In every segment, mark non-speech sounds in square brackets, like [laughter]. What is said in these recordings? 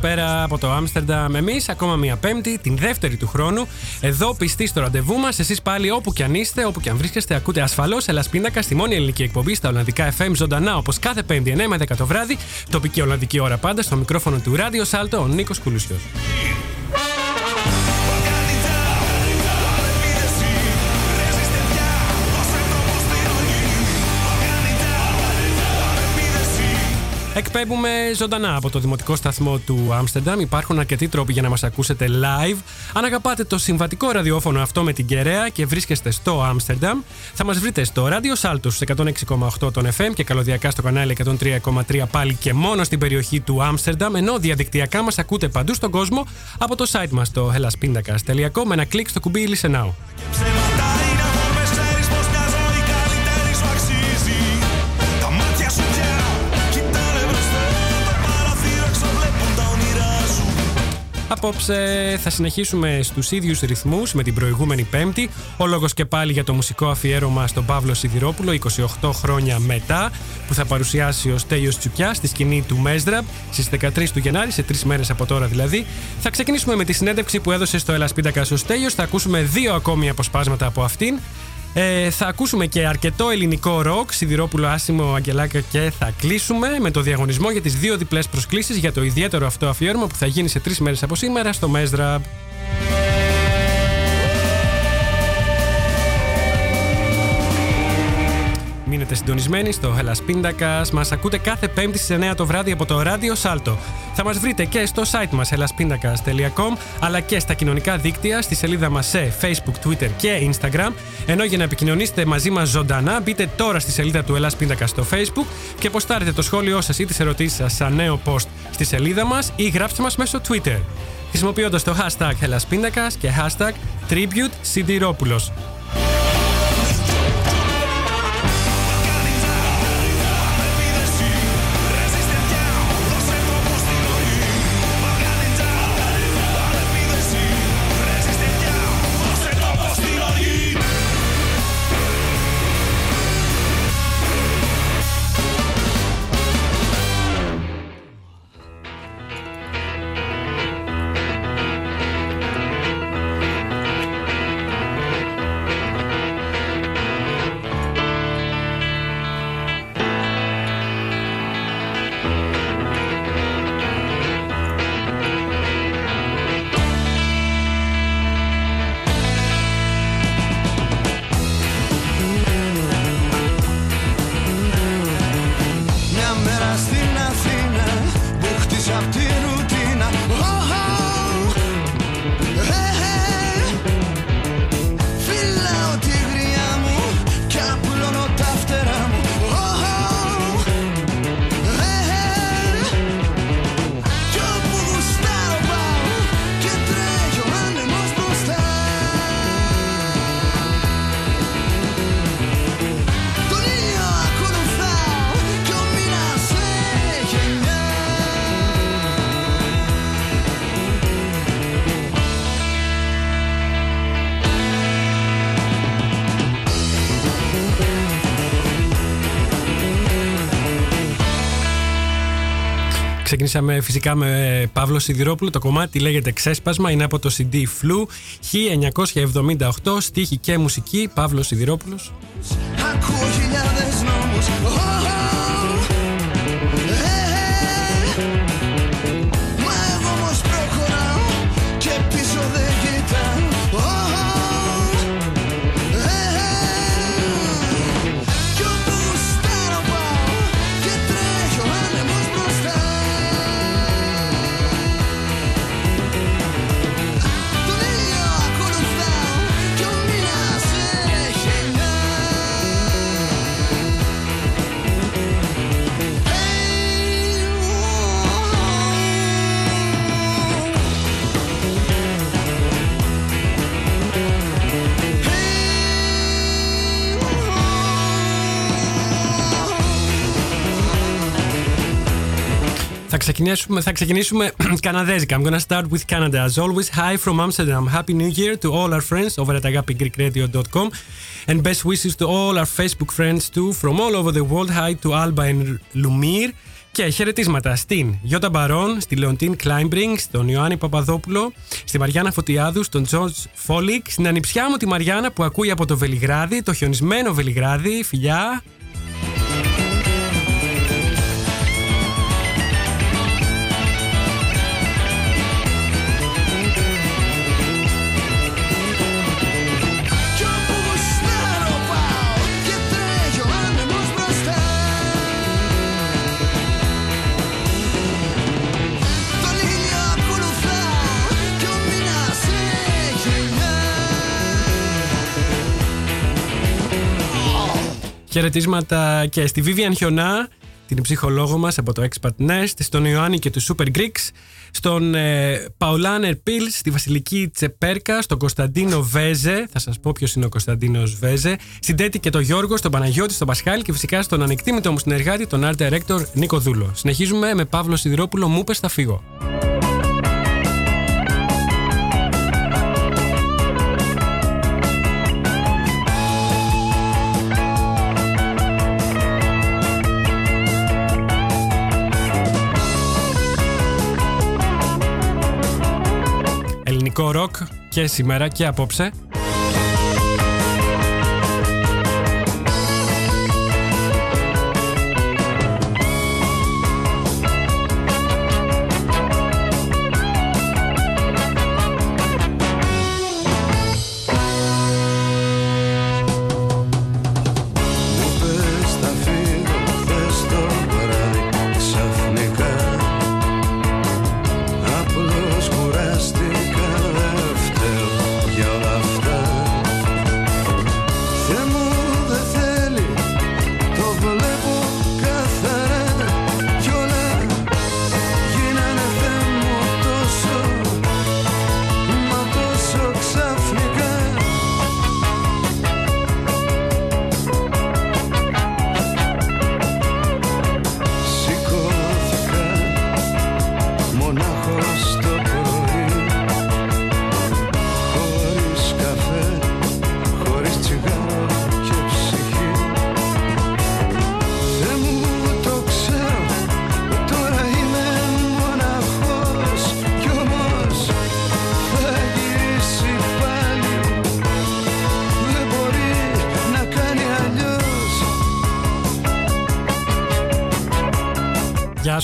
Καλησπέρα από το Άμστερνταμ. Εμείς ακόμα μία Πέμπτη, την δεύτερη του χρόνου. Εδώ πιστοί στο ραντεβού μας. Εσείς πάλι όπου κι αν είστε, όπου κι αν βρίσκεστε, ακούτε ασφαλώς Ελασπίνακα στη μόνη ελληνική εκπομπή στα Ολλανδικά FM ζωντανά όπως κάθε Πέμπτη 9 με 10 το βράδυ. Τοπική Ολλανδική ώρα πάντα στο μικρόφωνο του Ράδιο Σάλτο ο Νίκος Κουλουσιός. Εκπέμπουμε ζωντανά από το δημοτικό σταθμό του Άμστερνταμ. Υπάρχουν αρκετοί τρόποι για να μας ακούσετε live. Αν αγαπάτε το συμβατικό ραδιόφωνο αυτό με την κεραία και βρίσκεστε στο Άμστερνταμ, θα μας βρείτε στο Radio Salto στους 106,8 των FM και καλωδιακά στο κανάλι 103,3 πάλι και μόνο στην περιοχή του Άμστερνταμ. Ενώ διαδικτυακά μας ακούτε παντού στον κόσμο από το site μας το hellaspindakas.com με ένα κλικ στο κουμπί Listen Now. Απόψε θα συνεχίσουμε στους ίδιους ρυθμούς με την προηγούμενη Πέμπτη. Ο λόγος και πάλι για το μουσικό αφιέρωμα στον Παύλο Σιδηρόπουλο 28 χρόνια μετά, που θα παρουσιάσει ο Στέλιος Τσουκιά στη σκηνή του Μέζραμπ στις 13 του Γενάρη, σε τρεις μέρες από τώρα δηλαδή. Θα ξεκινήσουμε με τη συνέντευξη που έδωσε στο Ελασπίντακα ο Στέλιος. Θα ακούσουμε δύο ακόμη αποσπάσματα από αυτήν. Ε, θα ακούσουμε και αρκετό ελληνικό ροκ, Σιδηρόπουλο, Άσιμο, Αγγελάκα και θα κλείσουμε με το διαγωνισμό για τις δύο διπλές προσκλήσεις για το ιδιαίτερο αυτό αφιέρωμα που θα γίνει σε τρεις μέρες από σήμερα στο Μέζραμπ. Μείνετε συντονισμένοι στο Hellas Pindakaas. Μας ακούτε κάθε Πέμπτη στις 9 το βράδυ από το Radio Salto. Θα μας βρείτε και στο site μας hellaspindakas.com αλλά και στα κοινωνικά δίκτυα στη σελίδα μας σε Facebook, Twitter και Instagram. Ενώ για να επικοινωνήσετε μαζί μας ζωντανά μπείτε τώρα στη σελίδα του Hellas Pindakaas στο Facebook και ποστάρετε το σχόλιο σας ή τις ερωτήσεις σας σαν νέο post στη σελίδα μας ή γράψτε μας μέσω Twitter. Χρησιμοποιώντας το hashtag Hellas Pindakaas και hashtag Tribute Sidiropoulos. Ξεκινήσαμε φυσικά με Παύλο Σιδηρόπουλο. Το κομμάτι λέγεται Ξέσπασμα. Είναι από το CD Flu 1978. Στίχη και μουσική. Παύλος Σιδηρόπουλος. Ακούω χιλιάδες νόμους ξεκινήσουμε, θα ξεκινήσουμε [clears throat] καναδέζικα. I'm gonna start with Canada. As always, hi from Amsterdam. Happy New Year to all our friends over at agapigreekradio.com and best wishes to all our Facebook friends too from all over the world. Hi to Alba and Lumir. Και χαιρετίσματα στην Γιώτα Μπαρόν, στη Λεοντίν Κλάιμπρινγκ, στον Ιωάννη Παπαδόπουλο, στη Μαριάννα Φωτιάδου, στον Τζορτζ Φόλικ, στην ανιψιά μου τη Μαριάννα που ακούει από το Βελιγράδι, το χιονισμένο Βελιγράδι. Φιλιά, Χαιρετίσματα και στη Vivian Χιονά, την ψυχολόγο μας από το Expat Nest, στον Ιωάννη και τους Super Greeks, στον ε, Παουλάνερ Πιλ, στη Βασιλική Τσεπέρκα, στον Κωνσταντίνο Βέζε, θα σας πω ποιος είναι ο Κωνσταντίνος Βέζε, στην Τέτη και τον Γιώργο, στον Παναγιώτη, στον Πασχάλη και φυσικά στον ανεκτήμητο μου συνεργάτη, τον Art Director Νίκο Δούλο. Συνεχίζουμε με Παύλο Σιδηρόπουλο, μου πες θα φύγω. Ελληνικό ροκ και σήμερα και απόψε.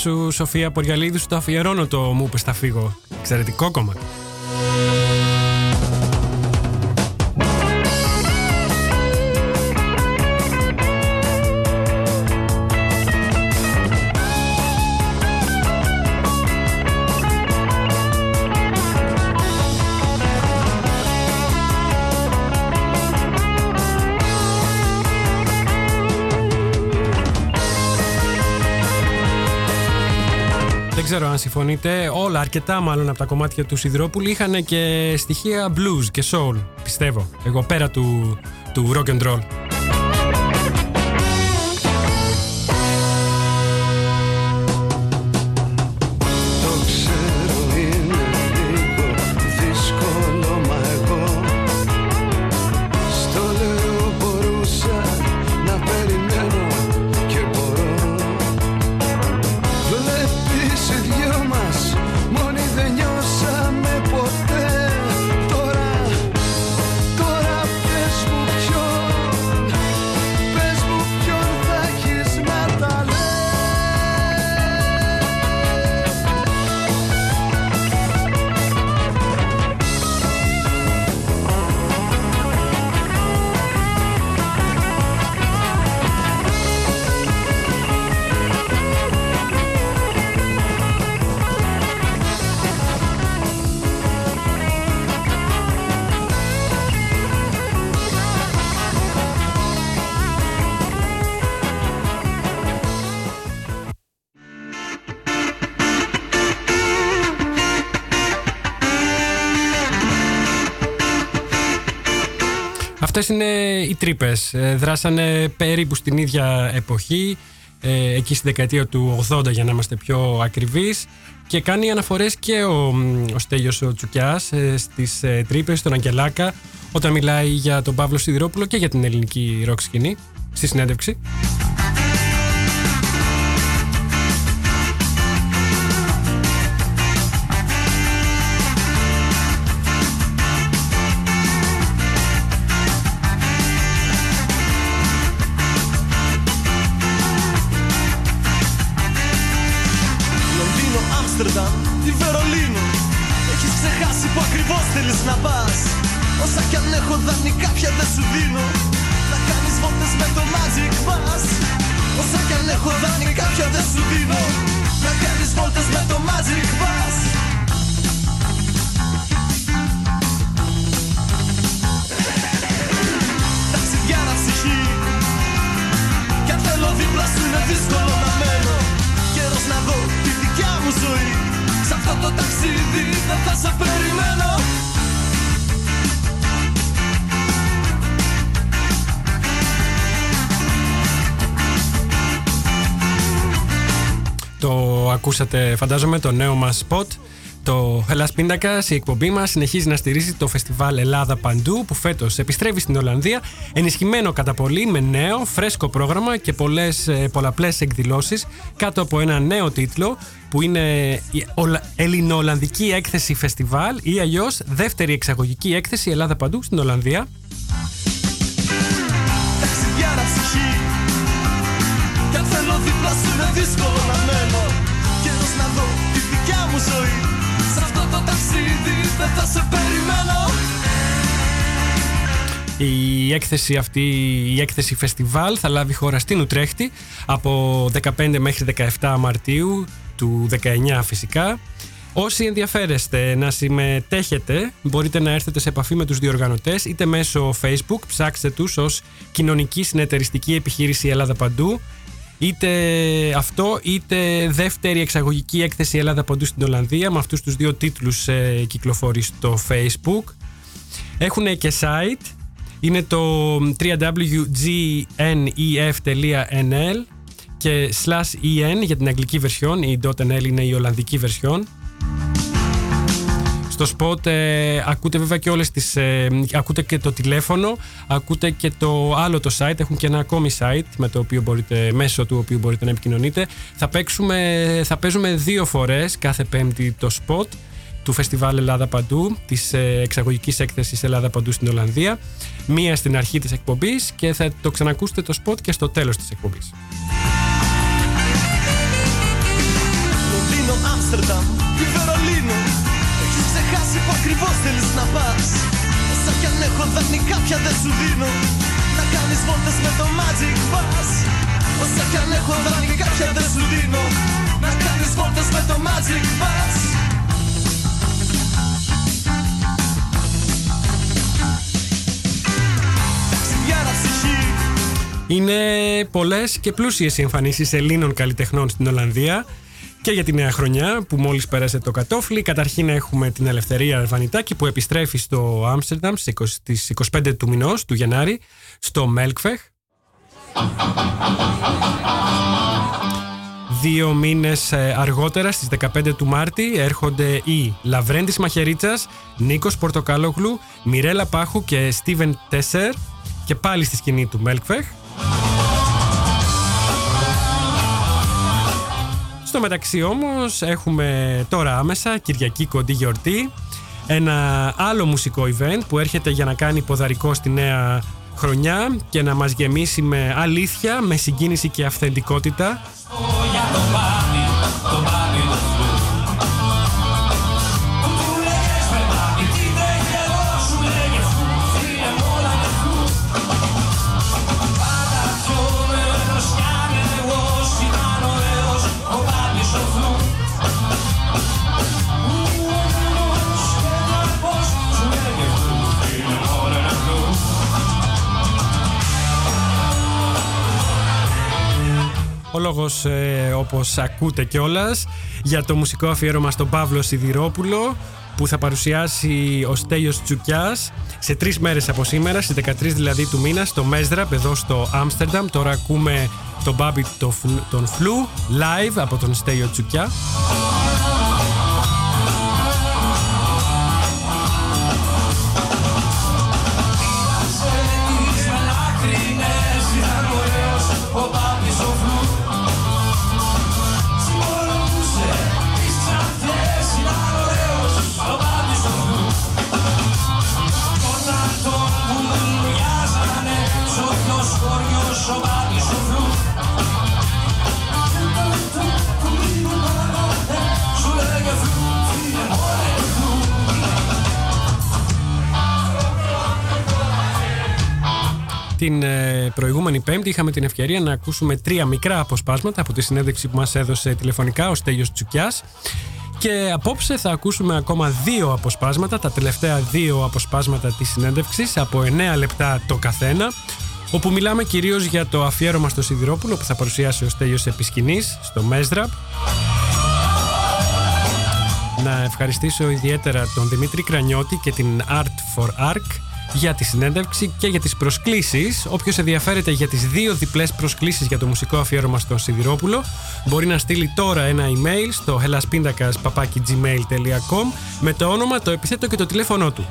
Σου Σοφία Ποριαλίδη, σου το αφιερώνω το μου πες θα φύγω. Εξαιρετικό κομμάτι. Συμφωνείτε. Όλα, αρκετά μάλλον από τα κομμάτια του Σιδηρόπουλου είχαν και στοιχεία blues και soul. Πιστεύω. Εγώ πέρα του, του rock and roll. Είναι οι τρύπες. Δράσανε περίπου στην ίδια εποχή, ε, εκεί στη δεκαετία του 80 για να είμαστε πιο ακριβείς και κάνει αναφορές και ο, ο Στέλιος ο Τσουκιάς ε, στις ε, τρύπες, στον Αγγελάκα όταν μιλάει για τον Παύλο Σιδηρόπουλο και για την ελληνική ροκ σκηνή στη συνέντευξη. Δανεικά πια δεν ακούσατε φαντάζομαι το νέο μας spot. Το Ελλάς Πίντακας, η εκπομπή μας συνεχίζει να στηρίζει το φεστιβάλ Ελλάδα Παντού που φέτος επιστρέφει στην Ολλανδία ενισχυμένο κατά πολύ με νέο, φρέσκο πρόγραμμα και πολλές, ε, πολλαπλές εκδηλώσεις κάτω από ένα νέο τίτλο που είναι η Ολα- Ελληνοολλανδική Έκθεση Φεστιβάλ ή αλλιώς δεύτερη εξαγωγική έκθεση Ελλάδα Παντού στην Ολλανδία. Ταξιδιάρα ζωή Σ' αυτό το ταξίδι δεν θα σε περιμένω Η έκθεση αυτή, η έκθεση φεστιβάλ θα λάβει χώρα στην Ουτρέχτη από 15 μέχρι 17 Μαρτίου του 19 φυσικά. Όσοι ενδιαφέρεστε να συμμετέχετε μπορείτε να έρθετε σε επαφή με τους διοργανωτές είτε μέσω facebook, ψάξτε τους ως Κοινωνική Συνεταιριστική Επιχείρηση Ελλάδα Παντού είτε αυτό είτε δεύτερη εξαγωγική έκθεση Ελλάδα Παντού στην Ολλανδία με αυτούς τους δύο τίτλους ε, κυκλοφορεί στο facebook. Έχουν και site. Είναι το www.gnef.nl και slash en για την αγγλική version. Η .nl είναι η ολλανδική version. Στο spot ε, ακούτε βέβαια και όλες τις... ε, ακούτε και το τηλέφωνο, ακούτε και το άλλο το site. Έχουν και ένα ακόμη site με το οποίο μπορείτε, μέσω του οποίου μπορείτε να επικοινωνείτε. Θα, παίξουμε, θα παίζουμε δύο φορές κάθε πέμπτη το spot του Φεστιβάλ Ελλάδα Παντού, της ε, εξαγωγικής έκθεσης Ελλάδα Παντού στην Ολλανδία. Μία στην αρχή της εκπομπής και θα το ξανακούσετε το spot και στο τέλος της εκπομπής. Λονδίνο, Άμστερνταμ ακριβώς θέλεις να πας. Όσα κι αν έχω δανεικά πια δεν σου δίνω. Να κάνεις βόλτες με το Magic Bus. Όσα κι αν έχω δανεικά πια δεν σου δίνω. Να κάνεις βόλτες με το Magic Bus. Ταξιδιάρα ψυχή. Είναι πολλές και πλούσιες οι εμφανίσεις Ελλήνων καλλιτεχνών στην Ολλανδία και για τη νέα χρονιά που μόλις πέρασε το κατόφλι. Καταρχήν έχουμε την Ελευθερία Βανιτάκη που επιστρέφει στο Άμστερνταμ στις 20 στις 25 του μηνός του Γενάρη στο Μέλκφεχ. Δύο μήνες ε, αργότερα στις 15 του Μάρτη έρχονται οι Λαβρέντης Μαχαιρίτσας, Νίκος Πορτοκάλογλου, Μιρέλα Πάχου και Στίβεν Τέσσερ και πάλι στη σκηνή του Μέλκφεχ. Στο μεταξύ όμως έχουμε τώρα άμεσα Κυριακή κοντή γιορτή ένα άλλο μουσικό event που έρχεται για να κάνει ποδαρικό στη νέα χρονιά και να μας γεμίσει με αλήθεια, με συγκίνηση και αυθεντικότητα. Ο λόγος ε, όπως ακούτε κιόλας για το μουσικό αφιέρωμα στον Παύλο Σιδηρόπουλο που θα παρουσιάσει ο Στέλιος Τσουκιάς σε τρεις μέρες από σήμερα, στις 13 δηλαδή του μήνα, στο Μέζραπ, εδώ στο Άμστερνταμ. Τώρα ακούμε τον Μπάμπι το φλ- τον Φλου live από τον Στέλιο Τσουκιά. Την ε, προηγούμενη Πέμπτη είχαμε την ευκαιρία να ακούσουμε τρία μικρά αποσπάσματα από τη συνέντευξη που μας έδωσε τηλεφωνικά ο Στέλιος Τσουκιάς. Και απόψε θα ακούσουμε ακόμα δύο αποσπάσματα, τα τελευταία δύο αποσπάσματα της συνέντευξης από 9 λεπτά το καθένα όπου μιλάμε κυρίως για το αφιέρωμα στο Σιδηρόπουλο που θα παρουσιάσει ο Στέλιος Επισκηνής στο Μέζραπ να ευχαριστήσω ιδιαίτερα τον Δημήτρη Κρανιώτη και την Art for Arc για τη συνέντευξη και για τις προσκλήσεις. Όποιος ενδιαφέρεται για τις δύο διπλές προσκλήσεις για το μουσικό αφιέρωμα στο Σιδηρόπουλο μπορεί να στείλει τώρα ένα email στο helaspindakas.gmail.com με το όνομα, το επιθέτω και το τηλέφωνό του.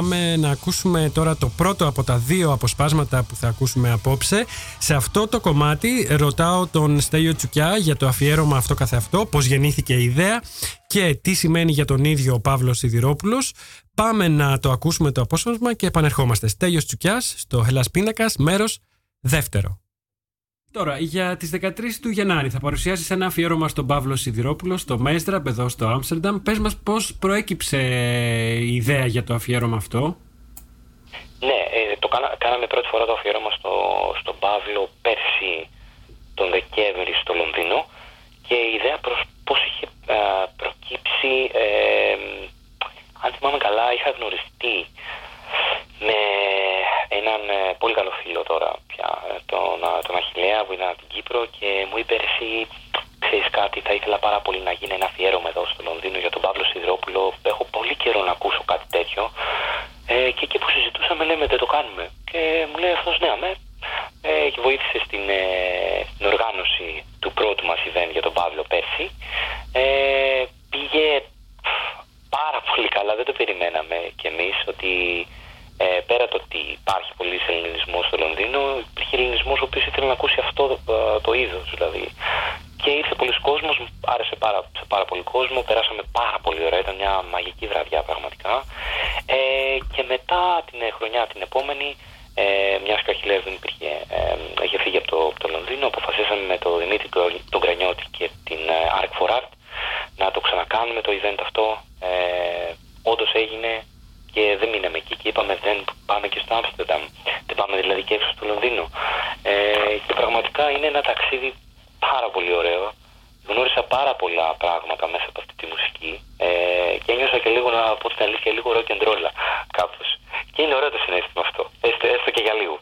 Πάμε να ακούσουμε τώρα το πρώτο από τα δύο αποσπάσματα που θα ακούσουμε απόψε. Σε αυτό το κομμάτι ρωτάω τον Στέλιο Τσουκιά για το αφιέρωμα αυτό καθεαυτό, πώς γεννήθηκε η ιδέα και τι σημαίνει για τον ίδιο ο Παύλος Σιδηρόπουλος. Πάμε να το ακούσουμε το απόσπασμα και επανερχόμαστε. Στέλιος Τσουκιάς στο Hellas Πίνακας, μέρος δεύτερο. Τώρα, για τις 13 του Γενάρη θα παρουσιάσεις ένα αφιέρωμα στον Παύλο Σιδηρόπουλο στο Μέστραμπ εδώ στο Άμστερνταμ. Πες μας πώς προέκυψε η ιδέα για το αφιέρωμα αυτό. Ναι, ε, το κάνα, κάναμε πρώτη φορά το αφιέρωμα στο, στον Παύλο πέρσι τον Δεκέμβρη στο Λονδίνο και η ιδέα προς πώς είχε α, προκύψει, ε, αν θυμάμαι καλά, είχα γνωριστεί με έναν ε, πολύ καλό φίλο τώρα πια, ε, τον, α, τον Αχιλέα που ήταν από την Κύπρο και μου είπε εσύ, ξέρεις κάτι, θα ήθελα πάρα πολύ να γίνει ένα αφιέρωμα εδώ στο Λονδίνο για τον Παύλο Σιδηρόπουλο. Έχω πολύ καιρό να ακούσω κάτι τέτοιο. Ε, και εκεί που συζητούσαμε λέμε δεν το κάνουμε. Και μου λέει αυτός ναι αμέ. Ε, και βοήθησε στην, ε, στην οργάνωση του πρώτου μας event για τον Παύλο πέρσι. Ε, πήγε πάρα πολύ καλά, δεν το περιμέναμε κι εμείς ότι ε, πέρα το ότι υπάρχει πολύς ελληνισμός στο Λονδίνο, υπήρχε ελληνισμός ο οποίος ήθελε να ακούσει αυτό το, το είδος δηλαδή. Και ήρθε πολλοί κόσμος, άρεσε πάρα, σε πάρα πολύ κόσμο, περάσαμε πάρα πολύ ωραία, ήταν μια μαγική βραδιά πραγματικά. Ε, και μετά την ε, χρονιά την επόμενη, ε, μιας και ο Αχιλέας δεν υπήρχε, ε, είχε φύγει από το, από το Λονδίνο, αποφασίσαμε με τον Δημήτρη τον- τον Κρανιώτη και την ε, Arc for Art να το ξανακάνουμε το event αυτό. Ε, Όντως έγινε και δεν μείναμε εκεί και είπαμε δεν πάμε και στο Άμστερνταμ. Δεν πάμε δηλαδή και έξω στο Λονδίνο. Ε, και πραγματικά είναι ένα ταξίδι πάρα πολύ ωραίο. Γνώρισα πάρα πολλά πράγματα μέσα από αυτή τη μουσική ε, και ένιωσα και λίγο να πω την αλήθεια λίγο rock and roll κάπως. Και είναι ωραίο το συνέστημα αυτό, έστω, έστω και για λίγο.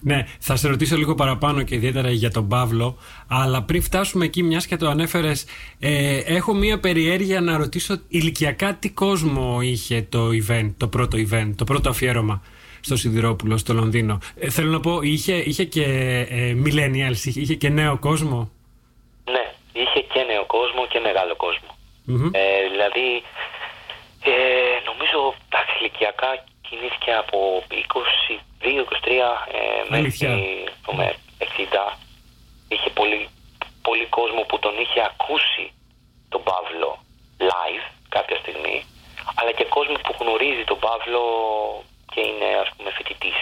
Ναι, θα σε ρωτήσω λίγο παραπάνω και ιδιαίτερα για τον Παύλο. Αλλά πριν φτάσουμε εκεί, μιας και το ανέφερες, ε, έχω μία περιέργεια να ρωτήσω ηλικιακά τι κόσμο είχε το event, το πρώτο event, το πρώτο αφιέρωμα στο Σιδηρόπουλο, στο Λονδίνο. Ε, θέλω να πω, είχε, είχε και ε, millennials, είχε, είχε και νέο κόσμο; Ναι, είχε και νέο κόσμο και μεγάλο κόσμο. Μμμ. Ε, δηλαδή, ε, νομίζω τα ηλικιακά κινήθηκε από 22-23 ε, μέχρι Αλήθεια. πούμε, 60. Είχε πολύ, πολύ κόσμο που τον είχε ακούσει τον Παύλο live κάποια στιγμή, αλλά και κόσμο που γνωρίζει τον Παύλο και είναι ας πούμε φοιτητής.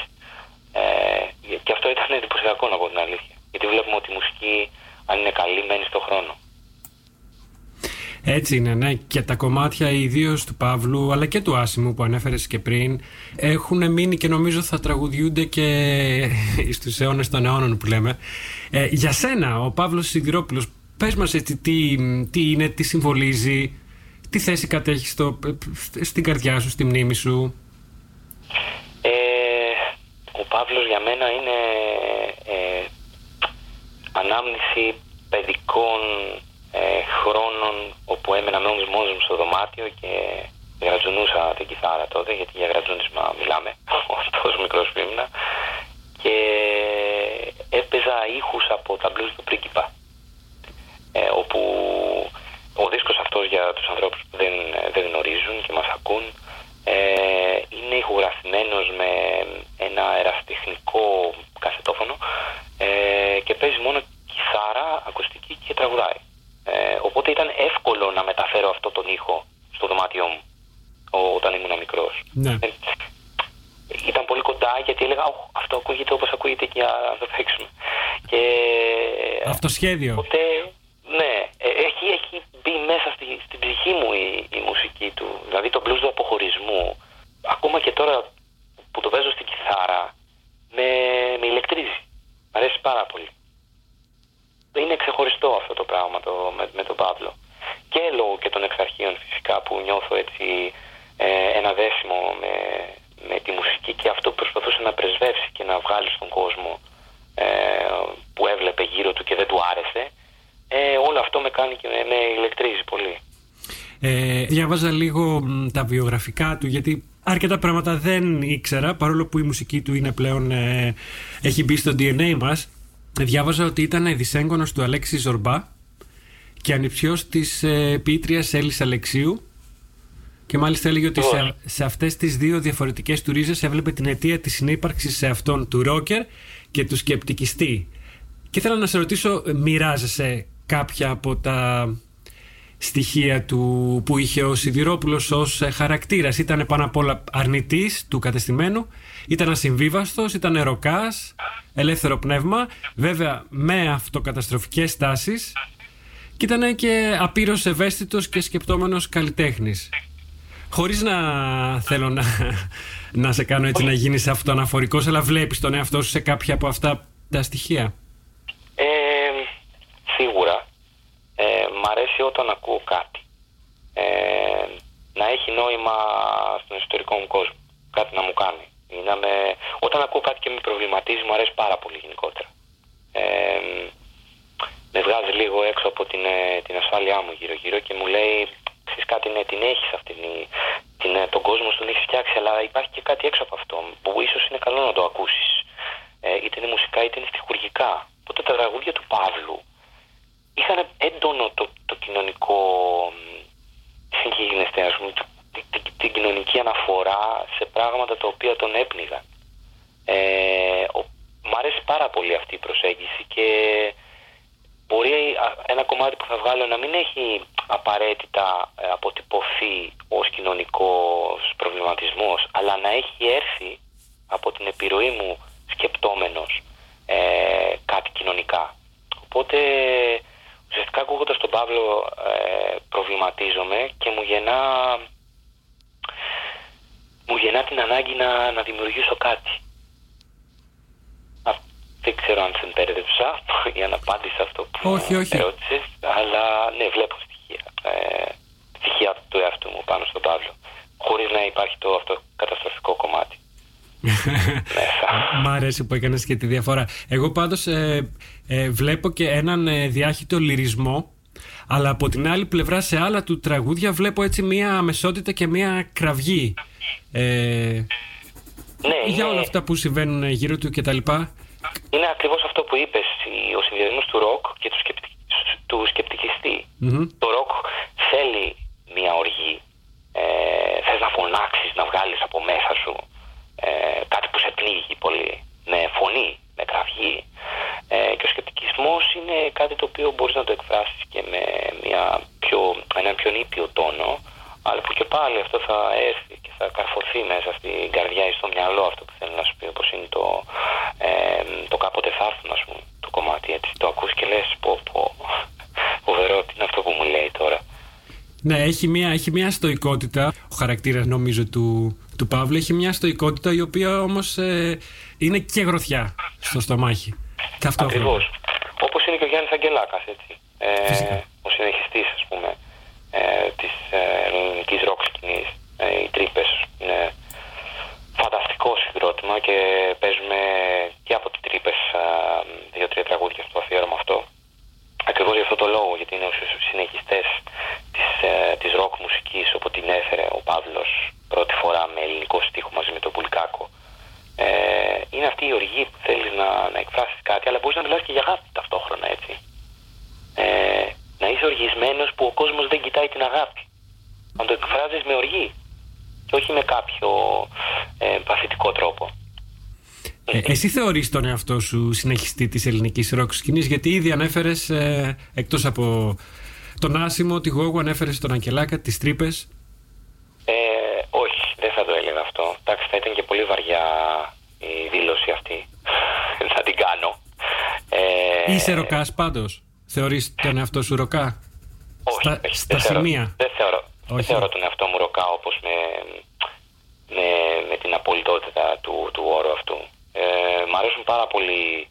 Ε, και αυτό ήταν εντυπωσιακό να πω την αλήθεια. Γιατί βλέπουμε ότι η μουσική, αν είναι καλή, μένει στον χρόνο. Έτσι είναι, ναι. Και τα κομμάτια ιδίως του Παύλου, αλλά και του Άσιμου που ανέφερες και πριν, έχουν μείνει και νομίζω θα τραγουδιούνται και [laughs] στους αιώνες των αιώνων που λέμε. Ε, για σένα, ο Παύλος Σιδηρόπουλο, Πες μας έτσι τι, τι είναι, τι συμβολίζει, τι θέση κατέχεις στο, στην καρδιά σου, στη μνήμη σου; Ε, ο Παύλος για μένα είναι ε, ανάμνηση παιδικών ε, χρόνων όπου έμενα μόνος μόνος μου στο δωμάτιο και γρατζουνούσα την κιθάρα τότε γιατί για γρατζούνισμα μιλάμε [laughs] τόσο μικρός που ήμουνα και έπαιζα ήχους από τα blues του πρίγκιπα ε, όπου ο δίσκος αυτός για τους ανθρώπους που δεν, δεν γνωρίζουν και μας ακούν ε, είναι ηχογραφημένος με ένα αεραστεχνικό κασετόφωνο ε, και παίζει μόνο κιθάρα, ακουστική και τραγουδάει. Ε, οπότε ήταν εύκολο να μεταφέρω αυτό τον ήχο στο δωμάτιό μου ο- όταν ήμουν μικρός. Ναι. Ε, ήταν πολύ κοντά γιατί έλεγα «Οχ, αυτό ακούγεται όπως ακούγεται και να το παίξουμε. Και Αυτοσχέδιο. Οπότε, ναι, ε, έχει, έχει μπει μέσα στη, στην ψυχή μου η, η μουσική του. Δηλαδή το blues του αποχωρισμού. Ακόμα και τώρα που το παίζω στην κιθάρα, με, με ηλεκτρίζει. Μ' αρέσει πάρα πολύ. Είναι ξεχωριστό αυτό το πράγμα το, με, με τον Παύλο. Και λόγω και των εξαρχείων φυσικά που νιώθω έτσι ε, ένα δέσιμο με, με τη μουσική και αυτό που προσπαθούσε να πρεσβεύσει και να βγάλει στον κόσμο ε, που έβλεπε γύρω του και δεν του άρεσε. Ε, όλο αυτό με κάνει και με, με ηλεκτρίζει πολύ. Ε, διάβαζα λίγο μ, τα βιογραφικά του γιατί αρκετά πράγματα δεν ήξερα παρόλο που η μουσική του είναι πλέον ε, έχει μπει στο DNA μας διάβαζα ότι ήταν δυσέγγωνος του Αλέξη Ζορμπά και ανιψιός της ε, ποιήτριας Έλλης Αλεξίου και μάλιστα έλεγε ότι σε, σε αυτές τις δύο διαφορετικές του ρίζες έβλεπε την αιτία της συνύπαρξης σε αυτόν του ρόκερ και του σκεπτικιστή. Και ήθελα να σε ρωτήσω ε, μοιράζεσαι κάποια από τα στοιχεία του που είχε ο Σιδηρόπουλος ως ε, χαρακτήρας. Ήταν πάνω απ' όλα αρνητής του κατεστημένου, ήταν ασυμβίβαστος, ήταν ροκάς, ελεύθερο πνεύμα, βέβαια με αυτοκαταστροφικές τάσεις και ήταν και απείρως ευαίσθητος και σκεπτόμενος καλλιτέχνης. Χωρίς να θέλω να, [laughs] να σε κάνω έτσι να γίνεις αυτοαναφορικός, αλλά βλέπεις τον εαυτό σου σε κάποια από αυτά τα στοιχεία. Ε, σίγουρα. Ε, μ' αρέσει όταν ακούω κάτι. Ε, να έχει νόημα στον ιστορικό μου κόσμο. Κάτι να μου κάνει. Ή να με... Όταν ακούω κάτι και με προβληματίζει, μου αρέσει πάρα πολύ γενικότερα. Ε, με βγάζει λίγο έξω από την, ε, την ασφάλειά μου γύρω-γύρω και μου λέει ξέρεις κάτι, ναι, την έχεις αυτήν, η- την, ε, τον κόσμο σου τον έχεις φτιάξει, αλλά υπάρχει και κάτι έξω από αυτό που ίσως είναι καλό να το ακούσεις. Ε, είτε είναι μουσικά είτε είναι στιχουργικά. Οπότε τα τραγούδια του Παύλου είχαν έντονο το, το κοινωνικό μ, συγγενεστε, ας πούμε, το- τη- τη- την κοινωνική αναφορά σε πράγματα τα οποία τον έπνιγαν. Ε, ο- μ' αρέσει πάρα πολύ αυτή η προσέγγιση και μπορεί α- ένα κομμάτι που θα βγάλω να μην έχει απαραίτητα ε, αποτυπωθεί ως κοινωνικός προβληματισμός, αλλά να έχει έρθει από την επιρροή μου σκεπτόμενος ε, κάτι κοινωνικά. Οπότε ουσιαστικά ακούγοντας τον Παύλο ε, προβληματίζομαι και μου γεννά μου γεννά την ανάγκη να, να δημιουργήσω κάτι. Α, δεν ξέρω αν σε μπέρδεψα [laughs] για να απάντησα αυτό που Όχι, όχι. ρώτησες, αλλά ναι, βλέπω στοιχεία. Ε, στοιχεία του εαυτού μου πάνω στον Παύλο. Χωρίς να υπάρχει το αυτό καταστροφικό κομμάτι. Μέσα. [laughs] Μ' αρέσει που έκανες και τη διαφορά. Εγώ πάντως ε, ε, βλέπω και έναν ε, διάχυτο λυρισμό αλλά από την άλλη πλευρά σε άλλα του τραγούδια βλέπω έτσι μία αμεσότητα και μία κραυγή. Ε, Ναι, για είναι- όλα αυτά που συμβαίνουν ε, γύρω του κτλ. Είναι ακριβώς αυτό που είπες, η- ο συνδυασμός του ροκ και του, σκεπτικ... του σκεπτικιστή. Μμμ. Το ροκ θέλει μια οργή. Ε, θες να φωνάξεις, να βγάλεις από μέσα σου ε, κάτι που σε πνίγει πολύ. Με φωνή, με κραυγή. Ε, και ο σκεπτικισμός είναι κάτι το οποίο μπορείς να το εκφράσεις και με μια πιο, έναν πιο νήπιο τόνο αλλά που και πάλι αυτό θα έρθει και θα καρφωθεί μέσα στην καρδιά ή στο μυαλό αυτό που θέλω να σου πει όπως είναι το, ε, το κάποτε θα έρθουν ας πούμε το κομμάτι έτσι το ακούς και λες πω πω φοβερό τι είναι αυτό που μου λέει τώρα Ναι, έχει μια, έχει μια στοικότητα. Ο χαρακτήρας νομίζω του, του Παύλου έχει μια στοικότητα η οποία όμως ε, είναι και γροθιά στο στομάχι. Ταυτόχρονα. Ακριβώς. Όπως είναι και ο Γιάννης Αγγελάκας, έτσι. Ε, Φυσικά. ο συνεχιστής, ας πούμε, ε, της ε, ελληνικής ροκ σκηνής. Ε, οι τρύπες είναι φανταστικό συγκρότημα και παίζουμε και από τις τρύπες δύο-τρία τραγούδια στο αφιέρωμα αυτό. Ακριβώς για αυτό το λόγο, γιατί είναι ουσιαστικά συνεχιστές της, ε, της ροκ μουσικής, όπου την έφερε ο Παύλος πρώτη φορά με ελληνικό στίχο μαζί με τον Πουλικάκο. Ε, είναι αυτή η οργή που θέλεις να, να εκφράσεις κάτι, αλλά μπορείς να μιλάς και για αγάπη ταυτόχρονα, έτσι. Ε, να είσαι οργισμένος που ο κόσμος δεν κοιτάει την αγάπη. Να το εκφράζεις με οργή και όχι με κάποιο ε, παθητικό τρόπο. Ε, εσύ θεωρείς τον εαυτό σου συνεχιστή της ελληνικής ροκ σκηνής γιατί ήδη ανέφερες ε, εκτός από τον Άσιμο, τη Γόγου, ανέφερες τον Αγγελάκα, τις τρύπες. Ε, όχι, δεν θα το έλεγα αυτό. Εντάξει, θα ήταν και πολύ βαριά η δήλωση αυτή. [laughs] θα την κάνω. Ε, Είσαι ροκάς πάντως; Θεωρείς τον εαυτό σου ροκά; όχι, στα- όχι, στα δεν θεωρώ- σημεία; Δεν θεωρώ, δεν Όχι. θεωρώ τον εαυτό μου ροκά όπως με, με, με την απολυτότητα του, του όρου αυτού. Ε, μ' αρέσουν πάρα πολύ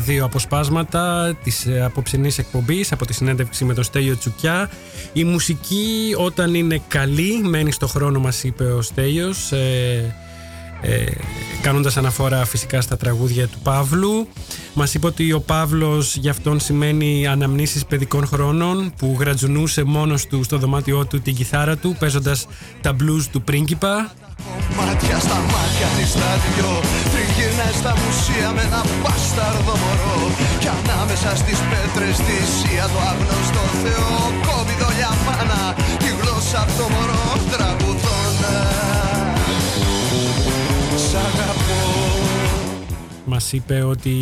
δύο αποσπάσματα της ε, απόψινής εκπομπής από τη συνέντευξη με τον Στέλιο Τσουκιά. Η μουσική όταν είναι καλή μένει στο χρόνο μας είπε ο Στέλιος ε, ε, κάνοντας αναφορά φυσικά στα τραγούδια του Παύλου. Μας είπε ότι ο Παύλος για αυτόν σημαίνει αναμνήσεις παιδικών χρόνων που γρατζουνούσε μόνος του στο δωμάτιό του την κιθάρα του παίζοντας τα blues του πρίγκιπα Μάτια στα μάτια της τα δυο Τριγυρνάει στα μουσεία με ένα μπάσταρδο μωρό. Κι ανάμεσα στις πέτρες τη Σία το άγνωστο Θεό Κόβει δόλια μάνα τη γλώσσα από το μωρό Τραγουδώνα. Σ' αγαπώ. Μας είπε ότι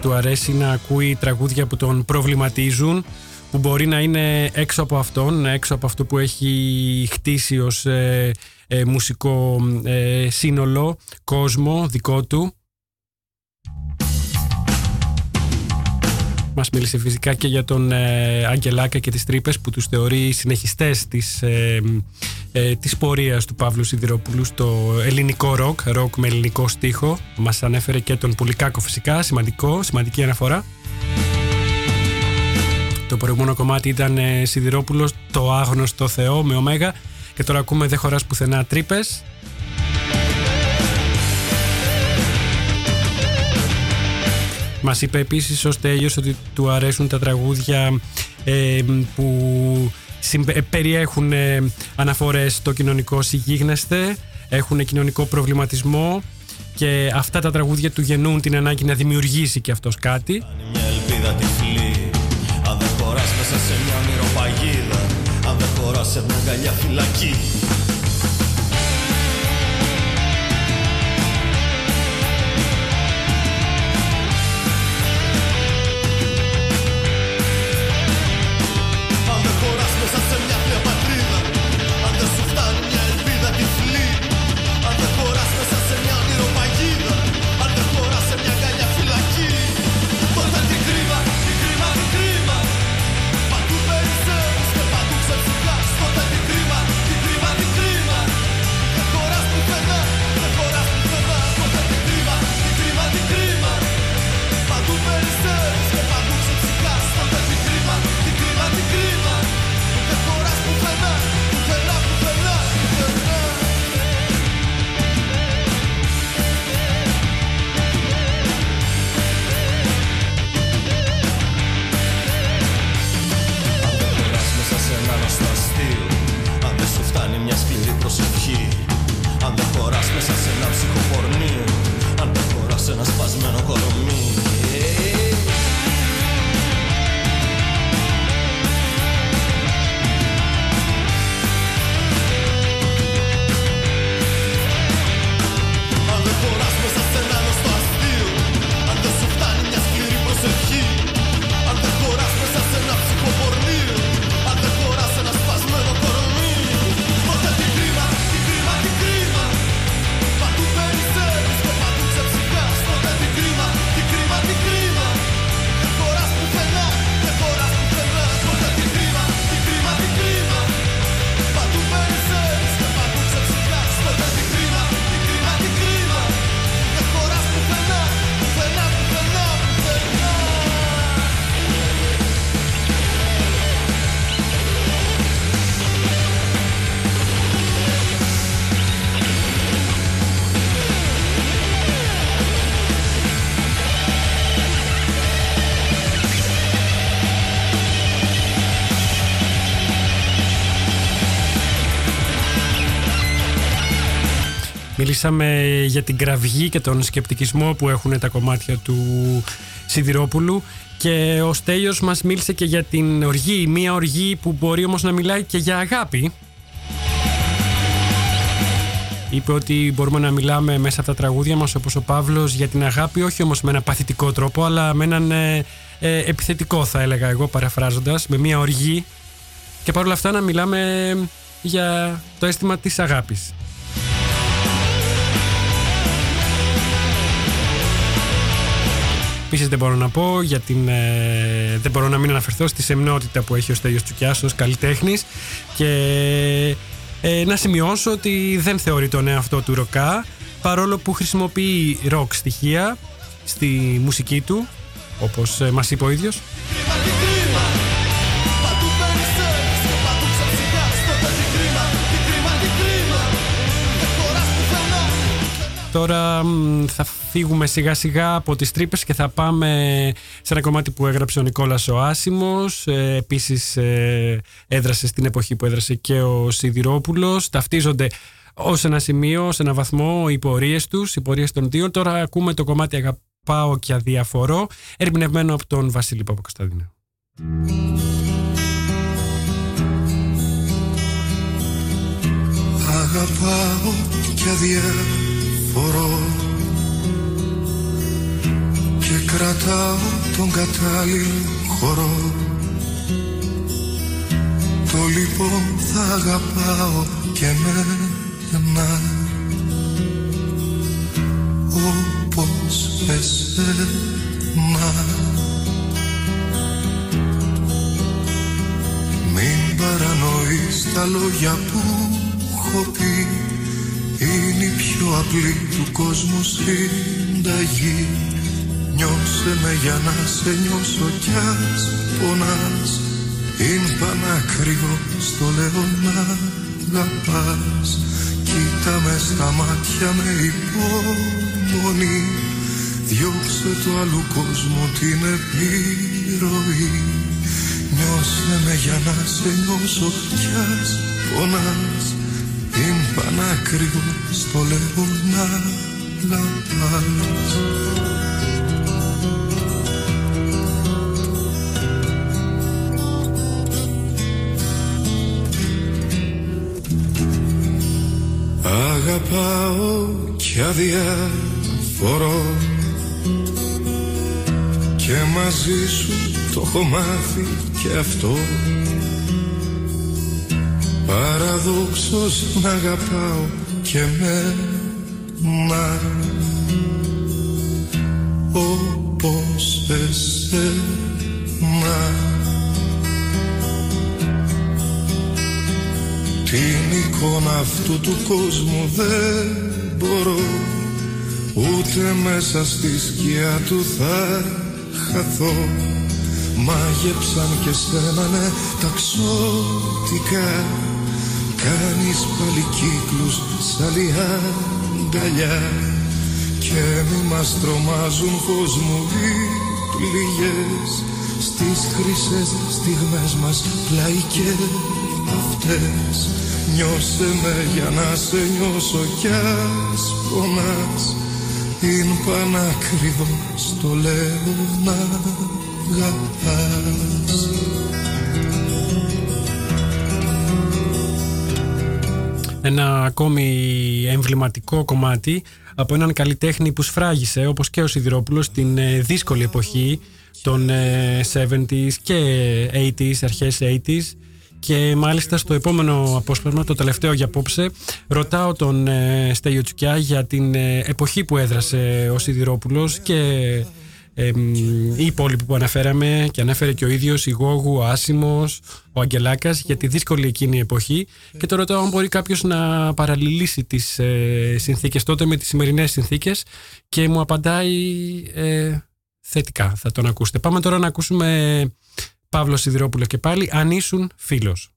του αρέσει να ακούει τραγούδια που τον προβληματίζουν που μπορεί να είναι έξω από αυτόν, έξω από αυτό που έχει χτίσει ως ε, ε, μουσικό ε, σύνολο, κόσμο δικό του. Μας μίλησε φυσικά και για τον ε, Αγγελάκα και τις τρύπες που τους θεωρεί συνεχιστές της, ε, ε, της πορείας του Παύλου Σιδηρόπουλου στο ελληνικό ροκ, ροκ με ελληνικό στίχο. Μας ανέφερε και τον Πουλικάκο φυσικά, σημαντικό, σημαντική αναφορά. Το προηγούμενο κομμάτι ήταν ε, Σιδηρόπουλος, Τω Αγνώστω Θεώ με ωμέγα και τώρα ακούμε δεν χωράς πουθενά τρύπες. Μας είπε επίσης ο Στέλιος ότι του αρέσουν τα τραγούδια ε, που συμπε- ε, περιέχουν ε, αναφορές στο κοινωνικό συγγίγνεσθε, έχουν κοινωνικό προβληματισμό και αυτά τα τραγούδια του γεννούν την ανάγκη να δημιουργήσει και αυτός κάτι. Μια ελπίδα τυφλή Αν δεν χωράς μέσα σε μια ονειροπαγίδα Αν δεν χωράς σε μια αγκαλιά φυλακή Μιλήσαμε για την κραυγή και τον σκεπτικισμό που έχουν τα κομμάτια του Σιδηρόπουλου και ο Στέλιος μας μίλησε και για την οργή, μία οργή που μπορεί όμως να μιλάει και για αγάπη. Είπε ότι μπορούμε να μιλάμε μέσα από τα τραγούδια μας όπως ο Παύλος για την αγάπη όχι όμως με ένα παθητικό τρόπο αλλά με έναν ε, ε, επιθετικό θα έλεγα εγώ παραφράζοντας με μία οργή και παρόλα αυτά να μιλάμε για το αίσθημα της αγάπης. Επίσης δεν μπορώ να πω για την. ε, δεν μπορώ να μην αναφερθώ στη σεμνότητα που έχει ο Στέλιος Τσουκιάς ως καλλιτέχνης και ε, να σημειώσω ότι δεν θεωρεί τον εαυτό του ροκά παρόλο που χρησιμοποιεί ροκ στοιχεία στη μουσική του όπως ε, μας είπε ο ίδιος Τώρα μ, θα φύγουμε σιγά σιγά από τις τρύπες και θα πάμε σε ένα κομμάτι που έγραψε ο Νικόλας ο Άσιμος. Ε, επίσης ε, έδρασε στην εποχή που έδρασε και ο Σιδηρόπουλος. Ταυτίζονται ως ένα σημείο, σε ένα βαθμό οι πορείες τους, οι πορείες των δύο. Τώρα ακούμε το κομμάτι Αγαπάω και αδιαφορώ, ερμηνευμένο από τον Βασίλη Παπακοσταδίνο. Αγαπάω και αδιαφορώ και κρατάω τον κατάλληλο χώρο. Το λοιπόν θα αγαπάω και εμένα. Όπως εσένα. Μην παρανοείς τα λόγια που έχω πει. Είναι η πιο απλή του κόσμου συνταγή Νιώσε με για να σε νιώσω κι ας πονάς. Είναι πανάκριβο στο λέω να αγαπάς. Κοίτα με στα μάτια με υπομονή. Διώξε το άλλου κόσμου την επιρροή. Νιώσε με για να σε νιώσω κι ας πονάς. Είναι πανάκριβο στο λέω να αγαπάς Αγαπάω και αδιαφορώ και μαζί σου το έχω μάθει και αυτό. Παραδόξως να αγαπάω και μένα Όπως εσένα. Την εικόνα αυτού του κόσμου δεν μπορώ Ούτε μέσα στη σκιά του θα χαθώ. Μάγεψαν και σένα ναι ταξωτικά Κάνεις πάλι κύκλους σ' άλλη αγκαλιά. Και μη μας τρομάζουν πως μου οι πληγές Στις χρυσές στιγμές μας πλάι και αυτές. Νιώσε με για να σε νιώσω κι ας πονάς. Είναι πανάκριβο στο λέω να αγαπάς. Ένα ακόμη εμβληματικό κομμάτι από έναν καλλιτέχνη που σφράγισε όπως και ο Σιδηρόπουλος την ε, δύσκολη εποχή των ε, 70s και 80s, αρχές 80s και μάλιστα στο επόμενο απόσπασμα, το τελευταίο για απόψε, ρωτάω τον ε, Στέλιο Τσουκιά για την ε, εποχή που έδρασε ο Σιδηρόπουλος και ε, μ, οι υπόλοιποι που αναφέραμε και ανέφερε και ο ίδιος, η Γόγου, ο Άσιμος, ο Αγγελάκας για τη δύσκολη εκείνη εποχή. Και το ρωτάω αν μπορεί κάποιος να παραλληλήσει τις ε, συνθήκες τότε με τις σημερινές συνθήκες. Και μου απαντάει ε, θετικά, θα τον ακούσετε. Πάμε τώρα να ακούσουμε Παύλος Σιδηρόπουλος και πάλι, αν ήσουν φίλος.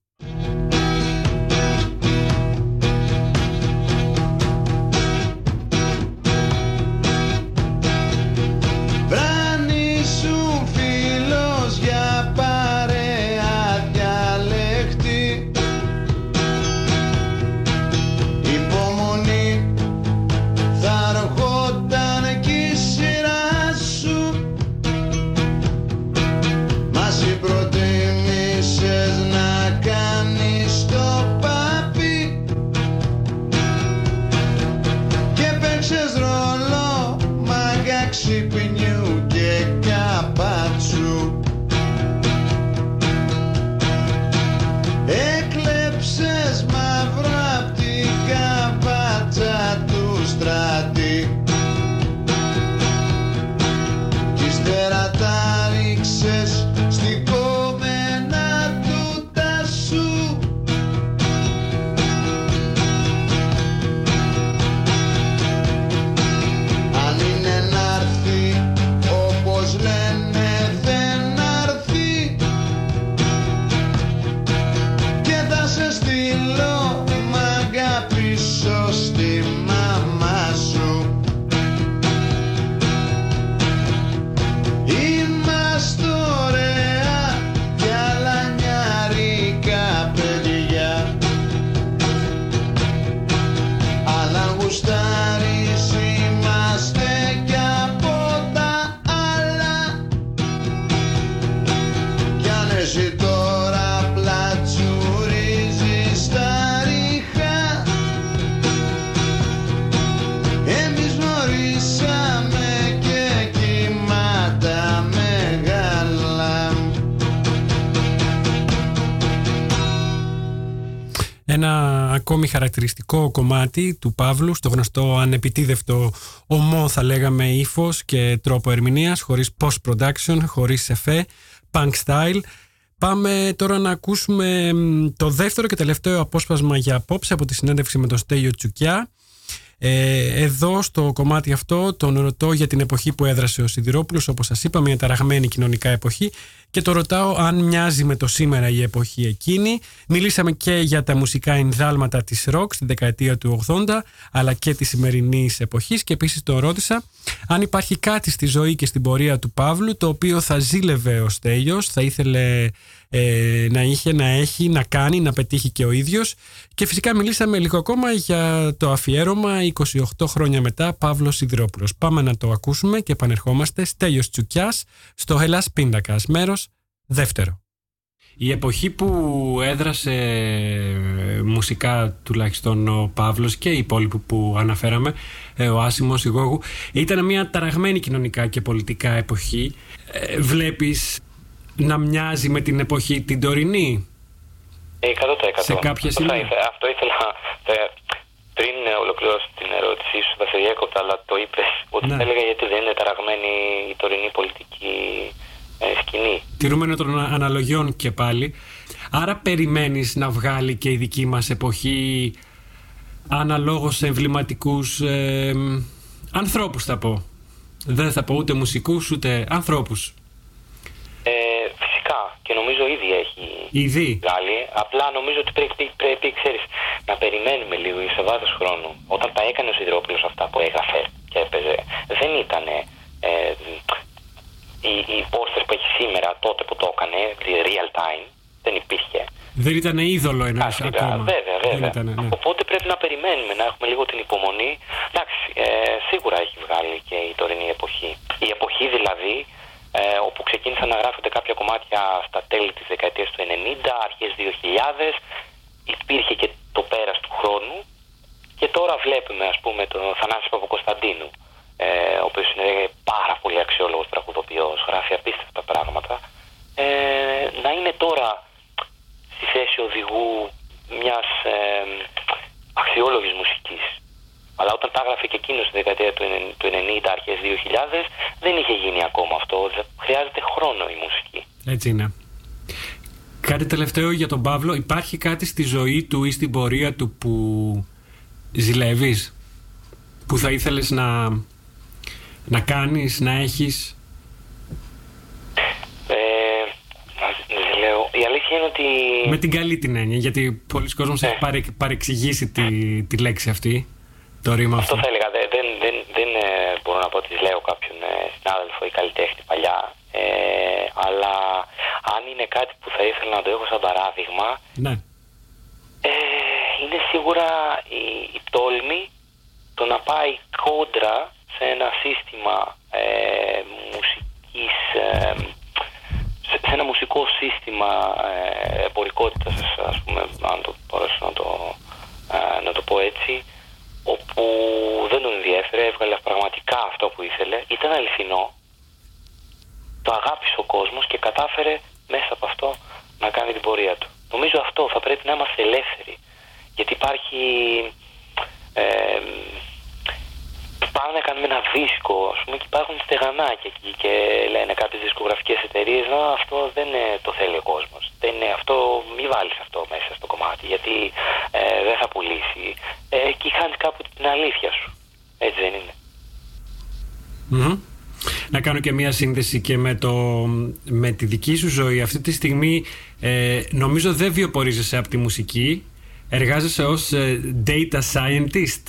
Χαρακτηριστικό κομμάτι του Παύλου στο γνωστό ανεπιτίδευτο ομό θα λέγαμε ύφος και τρόπο ερμηνείας χωρίς post-production, χωρίς εφέ, punk style. Πάμε τώρα να ακούσουμε μ, το δεύτερο και τελευταίο απόσπασμα για απόψε από τη συνέντευξη με τον Στέλιο Τσουκιά. Ε, εδώ στο κομμάτι αυτό τον ρωτώ για την εποχή που έδρασε ο Σιδηρόπουλος όπως σας είπα μια ταραγμένη κοινωνικά εποχή και το ρωτάω αν μοιάζει με το σήμερα η εποχή εκείνη. Μιλήσαμε και για τα μουσικά ενδάλματα της ροκ στην δεκαετία του 80 αλλά και της σημερινής εποχής και επίσης το ρώτησα αν υπάρχει κάτι στη ζωή και στην πορεία του Παύλου το οποίο θα ζήλευε ο Στέλιος θα ήθελε ε, να είχε, να έχει, να κάνει, να πετύχει και ο ίδιος και φυσικά μιλήσαμε λίγο ακόμα για το αφιέρωμα 28 χρόνια μετά Παύλος Σιδηρόπουλος. Πάμε να το ακούσουμε και επανερχόμαστε Στέλιος Τσουκιάς στο Hellas Πίντακας, μέρος δεύτερο. Η εποχή που έδρασε ε, μουσικά τουλάχιστον ο Παύλος και οι υπόλοιποι που αναφέραμε, ε, ο Άσιμος, η Γόγου, ήταν μια ταραγμένη κοινωνικά και πολιτικά εποχή. Ε, Βλέπεις να μοιάζει με την εποχή την τωρινή; Ε, 100%. Σε κάποια αυτό, θα σημεία. ήθε- αυτό ήθελα. θα- πριν ε, ολοκληρώσω την ερώτησή σου, θα σε διέκοπτα, αλλά το είπες. Ότι Ναι. θα έλεγα γιατί δεν είναι ταραγμένη η τωρινή πολιτική ε, σκηνή. Τηρούμενο των αναλογιών και πάλι. Άρα περιμένεις να βγάλει και η δική μας εποχή αναλόγως εμβληματικούς ε, ανθρώπους θα πω. Δεν θα πω ούτε μουσικούς ούτε ανθρώπους. Ε, φυσικά και νομίζω ήδη έχει Ήδη; βγάλει. Απλά νομίζω ότι πρέπει, πρέπει ξέρεις, να περιμένουμε λίγο σε βάθος χρόνου. Όταν τα έκανε ο Σιδηρόπουλος αυτά που έγραφε και έπαιζε, δεν ήταν ε, οι, οι posters που έχει σήμερα τότε που το έκανε, δηλαδή real time, δεν υπήρχε. Δεν ήταν είδωλο ένας Άσχετα, ακόμα. Βέβαια, Δεν βέβαια. ήτανε, ναι. Οπότε πρέπει να περιμένουμε, να έχουμε λίγο την υπομονή. Εντάξει, ε, σίγουρα έχει βγάλει και η τωρινή εποχή. Η εποχή δηλαδή, ε, όπου ξεκίνησαν να γράφονται κάποια κομμάτια στα τέλη της δεκαετίας του 90, αρχές 2000, υπήρχε και το πέρας του χρόνου. Και τώρα βλέπουμε ας πούμε τον Θανάσης Παπακοσταντίνου, ε, ο οποίος είναι πάρα πολύ αξιόλογος τραγουδοποιός, γράφει απίστευτα πράγματα, ε, να είναι τώρα στη θέση οδηγού μιας ε, αξιόλογης μουσικής. Αλλά όταν τα έγραφε και εκείνος στη δεκαετία του 90, του 90 αρχές 2000 δεν είχε γίνει ακόμα αυτό. Δε- Χρειάζεται χρόνο η μουσική. Έτσι είναι. Κάτι τελευταίο για τον Παύλο. Υπάρχει κάτι στη ζωή του ή στην πορεία του που ζηλεύεις, που θα ήθελες να, να κάνεις, να έχεις; Ε, να- λέω, η αλήθεια είναι ότι Με την καλή την έννοια, γιατί πολλοί κόσμος έχει παρε, παρεξηγήσει τη, τη λέξη αυτή, το ρήμα αυτό. αυτό θα έλεγα. Δεν, δεν, δεν, δεν ε, μπορώ να πω ότι λέω κάποιον ε, συνάδελφο ή καλλιτέχνη παλιά. Ε, αλλά αν είναι κάτι που θα ήθελα να το έχω σαν παράδειγμα, Ναι. Ε, είναι σίγουρα η, η τόλμη το να πάει κόντρα σε ένα σύστημα ε, μουσικής, ε, σε, σε ένα μουσικό σύστημα ε, εμπορικότητας, ας πούμε, αν το μπορέσω να το, ε, να το πω έτσι, όπου δεν τον ενδιέφερε, έβγαλε πραγματικά πραγματικά αυτό που ήθελε, ήταν αληθινό, το αγάπησε ο κόσμος και κατάφερε μέσα από αυτό να κάνει την πορεία του. Νομίζω αυτό θα πρέπει να είμαστε ελεύθεροι. Γιατί υπάρχει... Ε, πάμε να κάνουμε ένα δίσκο, ας πούμε, και υπάρχουν στεγανάκια εκεί και λένε κάποιες δισκογραφικές εταιρείες «Να, αυτό δεν ε, το θέλει ο κόσμος. Δεν είναι αυτό, μη βάλεις αυτό μέσα στο κομμάτι, γιατί ε, δεν θα πουλήσει. Ε, και χάνεις κάπου την αλήθεια σου. Έτσι δεν είναι. Μμμ. Να κάνω και μία σύνδεση και με, το, με τη δική σου ζωή. Αυτή τη στιγμή ε, νομίζω δεν βιοπορίζεσαι από τη μουσική. Εργάζεσαι ως ε, data scientist.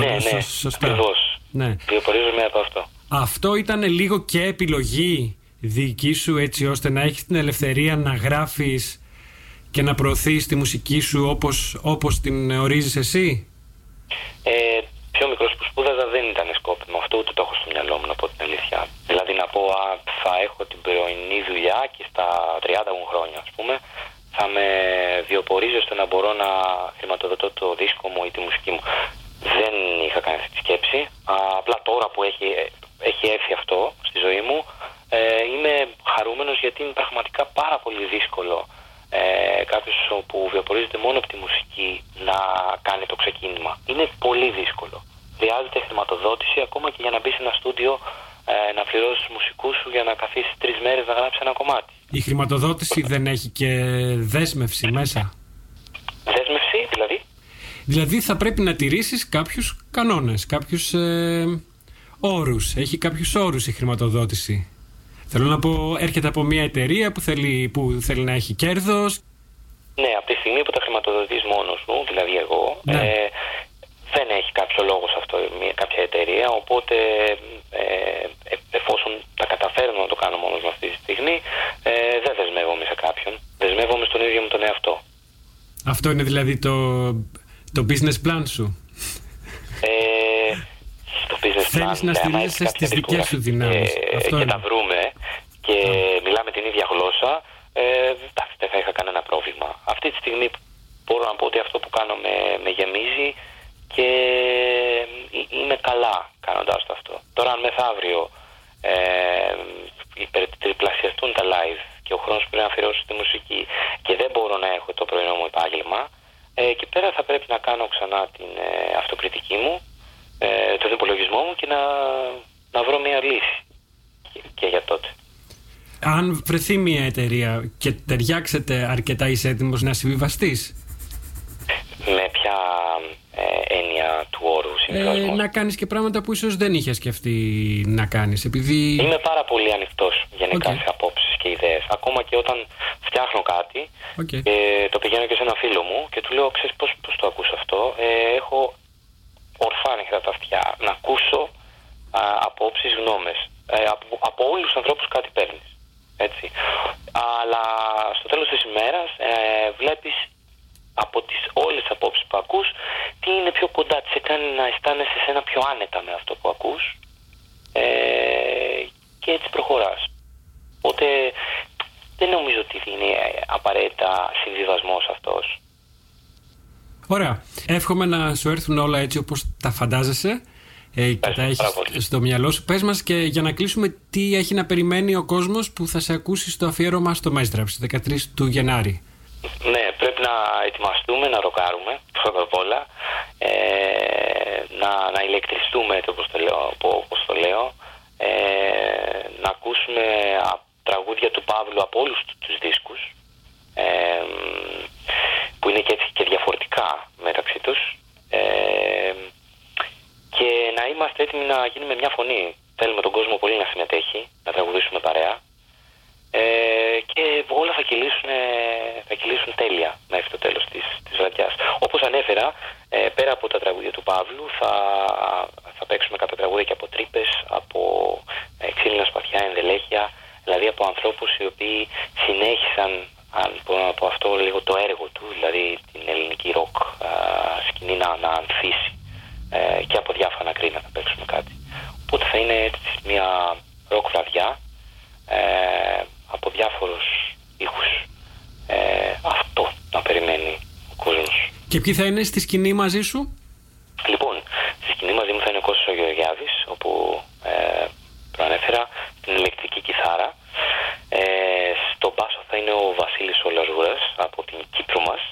Το ναι, λέω ναι, σω- σωστά. ακριβώς. Ναι. Βιοπορίζομαι από αυτό. Αυτό ήταν λίγο και επιλογή δική σου έτσι ώστε να έχεις την ελευθερία να γράφεις και να προωθείς τη μουσική σου όπως, όπως την ορίζεις εσύ; Ε, πιο μικρός που σπούδαζα δεν ήταν σκόπιμο αυτό, ούτε το έχω στο μυαλό μου να πω την αλήθεια. Δηλαδή να πω, α, θα έχω την πρωινή δουλειά και στα 30 μου χρόνια, ας πούμε, θα με βιοπορίζει ώστε να μπορώ να χρηματοδοτώ το δίσκο μου ή τη μουσική μου. Δεν είχα κάνει αυτή τη σκέψη. Α, απλά τώρα που έχει, έχει έρθει αυτό στη ζωή μου, ε, είμαι χαρούμενος γιατί είναι πραγματικά πάρα πολύ δύσκολο ε, κάποιος που βιοπορίζεται μόνο από τη μουσική να κάνει το ξεκίνημα. Είναι πολύ δύσκολο. Χρειάζεται χρηματοδότηση ακόμα και για να μπει σε ένα στούντιο ε, να πληρώσεις τους μουσικούς σου για να καθίσεις τρεις μέρες να γράψεις ένα κομμάτι. Η χρηματοδότηση δεν έχει και δέσμευση μέσα; Δέσμευση, δηλαδή; Δηλαδή θα πρέπει να τηρήσεις κάποιους κανόνες, κάποιους ε, όρους. Έχει κάποιους όρους η χρηματοδότηση. Θέλω να πω, έρχεται από μια εταιρεία που θέλει, που θέλει να έχει κέρδος. Ναι, από τη στιγμή που τα χρηματοδοτείς μόνος σου, δηλαδή εγώ, Ναι. ε, δεν έχει κάποιο λόγο σε αυτό μια, κάποια εταιρεία. Οπότε, ε, ε, εφόσον τα καταφέρνω να το κάνω μόνος μου αυτή τη στιγμή, ε, δεν δεσμεύομαι σε κάποιον. Δεσμεύομαι στον ίδιο μου τον εαυτό. Αυτό είναι δηλαδή το, το business plan σου. Ε, στο business plan, Θέλεις να ναι, άμα στηρίζεσαι έχεις στις κάποια δικές σου δυνάμεις. ε, Αυτό και είναι. τα βρούμε και μιλάμε την ίδια γλώσσα, ε, εντάξει, δεν θα είχα κανένα πρόβλημα. Αυτή τη στιγμή μπορώ να πω ότι αυτό που κάνω με, με γεμίζει και ε, είμαι καλά κάνοντας το αυτό. Τώρα αν μεθαύριο ε, υπερτριπλασιαστούν τα live και ο χρόνος που πρέπει να αφιερώσω στη μουσική και δεν μπορώ να έχω το πρωινό μου επάγγελμα, ε, εκεί πέρα θα πρέπει να κάνω ξανά την ε, αυτοκριτική μου, ε, τον υπολογισμό μου και να, να βρω μια λύση και, και για τότε. Αν βρεθεί μια εταιρεία και ταιριάξετε αρκετά, είσαι έτοιμος να συμβιβαστείς; Με ποια ε, έννοια του όρου Ε, συμβιβασμός. να κάνεις και πράγματα που ίσως δεν είχες σκεφτεί να κάνεις. Επειδή... Είμαι πάρα πολύ ανοιχτός γενικά Οκ. σε απόψεις και ιδέες. Ακόμα και όταν φτιάχνω κάτι Οκ. και το πηγαίνω και σε ένα φίλο μου και του λέω: Ξέρεις πώς πώς το ακούς αυτό; Ε, έχω ορθάνοιχτα τα αυτιά να ακούσω α, απόψεις, γνώμες. Ε, από, από όλους τους ανθρώπους κάτι παίρνεις. Έτσι. Αλλά στο τέλος της ημέρας ε, βλέπεις από τις όλες τις απόψεις που ακούς τι είναι πιο κοντά, τι σε κάνει να αισθάνεσαι σε ένα πιο άνετα με αυτό που ακούς ε, και έτσι προχωράς. Οπότε δεν νομίζω ότι είναι απαραίτητα συμβιβασμός αυτός. Ωραία. Εύχομαι να σου έρθουν όλα έτσι όπως τα φαντάζεσαι ε, και τα έχεις στο μυαλό σου. Πες μας και για να κλείσουμε τι έχει να περιμένει ο κόσμος που θα σε ακούσει στο αφιέρωμα στο Μάιστραπ στις 13 του Γενάρη; Ναι, πρέπει να ετοιμαστούμε, να ροκάρουμε πρώτα απ' όλα, ε, να, να ηλεκτριστούμε έτσι όπως το λέω, οπό- όπως το λέω ε, να ακούσουμε α, τραγούδια του Παύλου από όλους του- τους δίσκους ε, που είναι και έτσι και διαφορετικά μεταξύ τους ε, και να είμαστε έτοιμοι να γίνουμε μια φωνή. Θέλουμε τον κόσμο πολύ να συμμετέχει, να τραγουδήσουμε παρέα ε, και όλα θα κυλήσουν, ε, θα κυλήσουν τέλεια μέχρι το τέλος της, της βραδιάς. Όπως ανέφερα, ε, πέρα από τα τραγούδια του Παύλου θα, θα παίξουμε κάποια τραγούδια και από τρύπες, από ε, ξύλινα σπαθιά, ενδελέχεια, δηλαδή από ανθρώπους οι οποίοι συνέχισαν, αν μπορώ να πω αυτό, λίγο το έργο του, δηλαδή την ελληνική ροκ α, σκηνή να, να ανθίσει ε, και από διάφορα κρίνα θα παίξουμε κάτι. Οπότε θα είναι έτσι μια ροκ βραδιά ε, από διάφορους ήχους. Ε, αυτό να περιμένει ο κόσμος. Και ποιοι θα είναι στη σκηνή μαζί σου; Λοιπόν, στη σκηνή μαζί μου θα είναι ο Κώστας ο Γεωργιάδης, όπου ε, προανέφερα την ηλεκτρική κιθάρα. Ε, στο μπάσο θα είναι ο Βασίλης ο Λαζούρας από την Κύπρο μας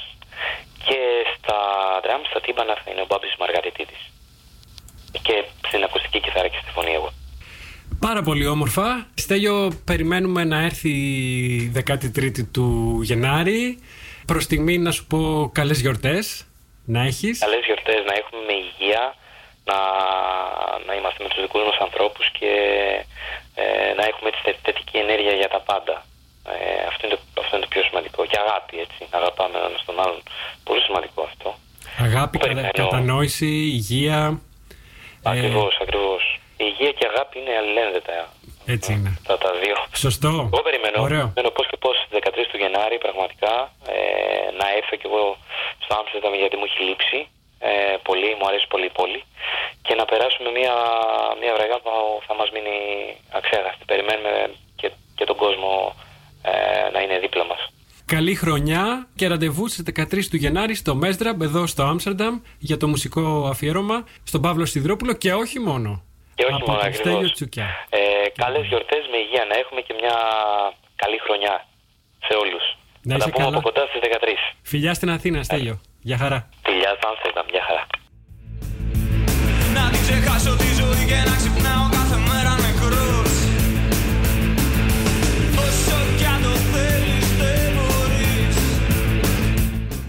και στα drums, στα τύμπανα θα είναι ο Μπάμπης Μαργαριτίδης. Και στην ακουστική κιθάρα και στη φωνή εγώ. Πάρα πολύ όμορφα. Στέλιο, περιμένουμε να έρθει η 13η του Γενάρη. Προς στιγμή να σου πω καλές γιορτές να έχεις. Καλές γιορτές, να έχουμε με υγεία, να, να είμαστε με τους δικούς μας ανθρώπους και ε, να έχουμε έτσι θε- θετική ενέργεια για τα πάντα. Ε, αυτό, είναι το, αυτό είναι το πιο σημαντικό. Και αγάπη, έτσι. Να αγαπάμε ο ένας τον άλλον. Πολύ σημαντικό αυτό. Αγάπη, κατα- Περιμένω. κατανόηση, υγεία. Ε, Ακριβώς, ακριβώς. Η υγεία και η αγάπη είναι αλληλένδετα. έτσι είναι. Τα, τα δύο. Σωστό. Εγώ περιμένω. Ωραίο. Περιμένω πώς και πώς 13 του Γενάρη πραγματικά ε, να έρθω κι εγώ στο Άμστερνταμ γιατί μου έχει λείψει. Ε, πολύ, μου αρέσει πολύ η πόλη. Και να περάσουμε μια, μια βραδιά που θα μας μείνει αξέχαστη. Περιμένουμε και, και τον κόσμο ε, να είναι δίπλα μας. Καλή χρονιά και ραντεβού στις 13 του Γενάρη στο Μέσδραμπ εδώ στο Άμστερνταμ για το μουσικό αφιέρωμα στον Παύλο Σιδρόπουλο και όχι μόνο. Και όχι από μόνο τον ακριβώς. Στέλιο Τσουκιά. Ε, καλές γιορτές με υγεία να έχουμε και μια καλή χρονιά σε όλους. Να θα είσαι τα πούμε καλά. από κοντά στις 13. Φιλιά στην Αθήνα, Στέλιο. Γεια χαρά. Φιλιά στο Άμστερνταμ, γεια χαρά.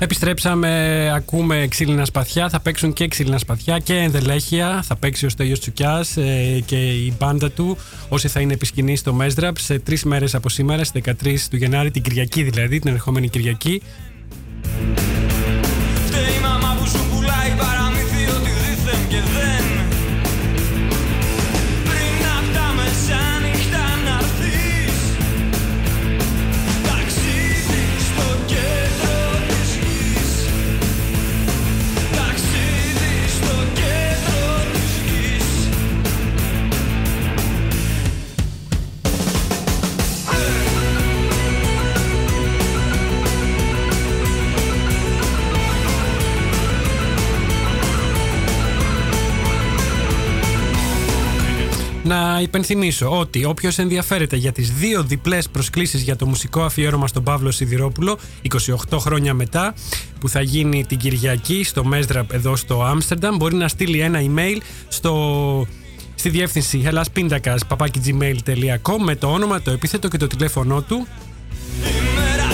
Επιστρέψαμε, ακούμε ξύλινα σπαθιά. Θα παίξουν και ξύλινα σπαθιά και ενδελέχεια. Θα παίξει ο Στέλιος Τσουκιάς ε, και η μπάντα του. Όσοι θα είναι επισκηνή στο Μέσδραμπ σε τρεις μέρες από σήμερα, στις 13 του Γενάρη, την Κυριακή δηλαδή, την ερχόμενη Κυριακή. Φταίει η μαμά που σου πουλάει παραμύθι Να υπενθυμίσω ότι όποιος ενδιαφέρεται για τις δύο διπλές προσκλήσεις για το μουσικό αφιέρωμα στον Παύλο Σιδηρόπουλο, 28 χρόνια μετά, που θα γίνει την Κυριακή στο Μέσδραπ εδώ στο Άμστερνταμ, μπορεί να στείλει ένα email στο, στη διεύθυνση hellaspindakas.gmail.com με το όνομα, το επίθετο και το τηλέφωνό του. Μέρα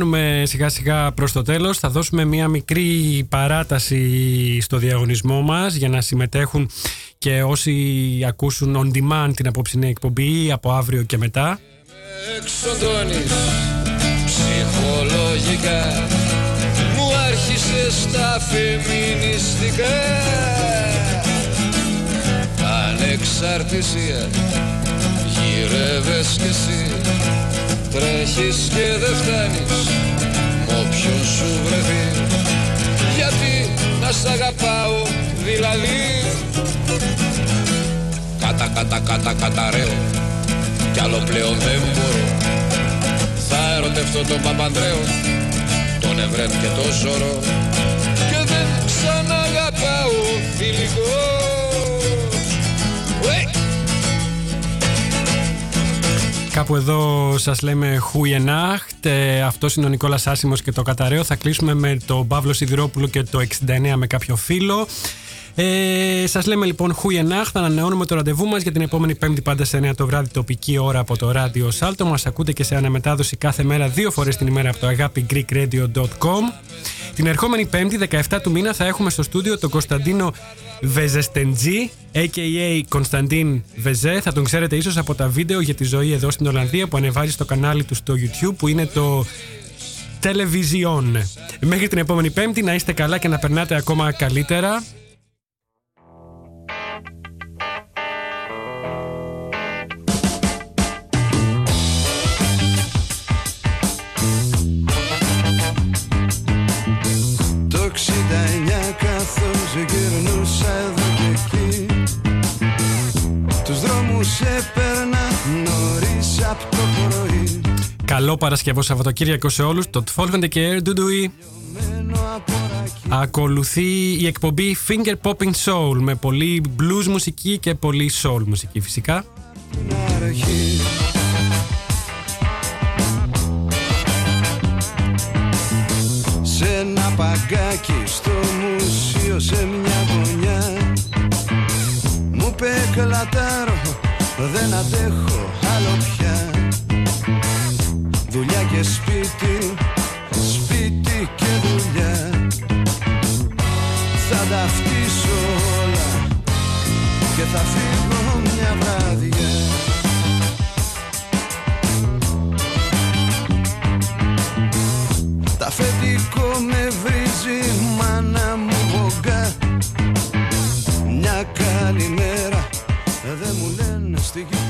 Φτάνουμε σιγά σιγά προς το τέλος. Θα δώσουμε μια μικρή παράταση στο διαγωνισμό μας για να συμμετέχουν και όσοι ακούσουν on demand την απόψινή εκπομπή από αύριο και μετά. εξοντώνεις ψυχολογικά μου άρχισες στα φεμινιστικά ανεξαρτησία γύρευες κι εσύ τρέχεις και δεν φτάνεις μ' όποιον σου βρεθεί. Γιατί να σ' αγαπάω δηλαδή. Κάτα κάτα κάτα καταραίω Κι άλλο πλέον δεν μπορώ. Θα ερωτευτώ τον Παπανδρέο Τον Ευρέμ και τον Ζωρό. Και δεν ξαναγαπάω φιλικό Κάπου εδώ σας λέμε Χουιενάχτ. Ε, Αυτός είναι ο Νικόλας Άσιμος και το Καταραίο. Θα κλείσουμε με τον Παύλο Σιδηρόπουλο και το 69 με κάποιο φίλο. Ε, Σας λέμε λοιπόν Χουιενάχτ. Ανανεώνουμε το ραντεβού μας για την επόμενη Πέμπτη πάντα σε 9 το βράδυ τοπική ώρα από το ράδιο Σάλτο. Μας ακούτε και σε αναμετάδοση κάθε μέρα, δύο φορές την ημέρα από το αγάπη greekradio.com. Την ερχόμενη Πέμπτη, 17 του μήνα, θα έχουμε στο στούντιο τον Κωνσταντίνο Βεζεστεντζή, a.k.a. Κωνσταντίν Βεζέ. Θα τον ξέρετε ίσως από τα βίντεο για τη ζωή εδώ στην Ολλανδία που ανεβάζει στο κανάλι του στο YouTube που είναι το Television. Μέχρι την επόμενη Πέμπτη να είστε καλά και να περνάτε ακόμα καλύτερα. Καθώς γυρνούσα εδώ και εκεί Τους δρόμους έπαιρνα νωρίς από το πρωί Καλό Παρασκευό Σαββατοκύριακο σε όλους. Το Tfolgende και Air Dudui. Ακολουθεί η εκπομπή Finger Popping Soul με πολύ blues μουσική και πολύ soul μουσική φυσικά. αρχή Σε ένα παγκάκι στο μουσείο σε μια γωνιά. Μου είπε κλατάρω δεν αντέχω άλλο πια. Δουλειά και σπίτι, σπίτι και δουλειά. Θα τα φτύσω όλα και θα φύγω μια βράδια Τα αφεντικό λένε στη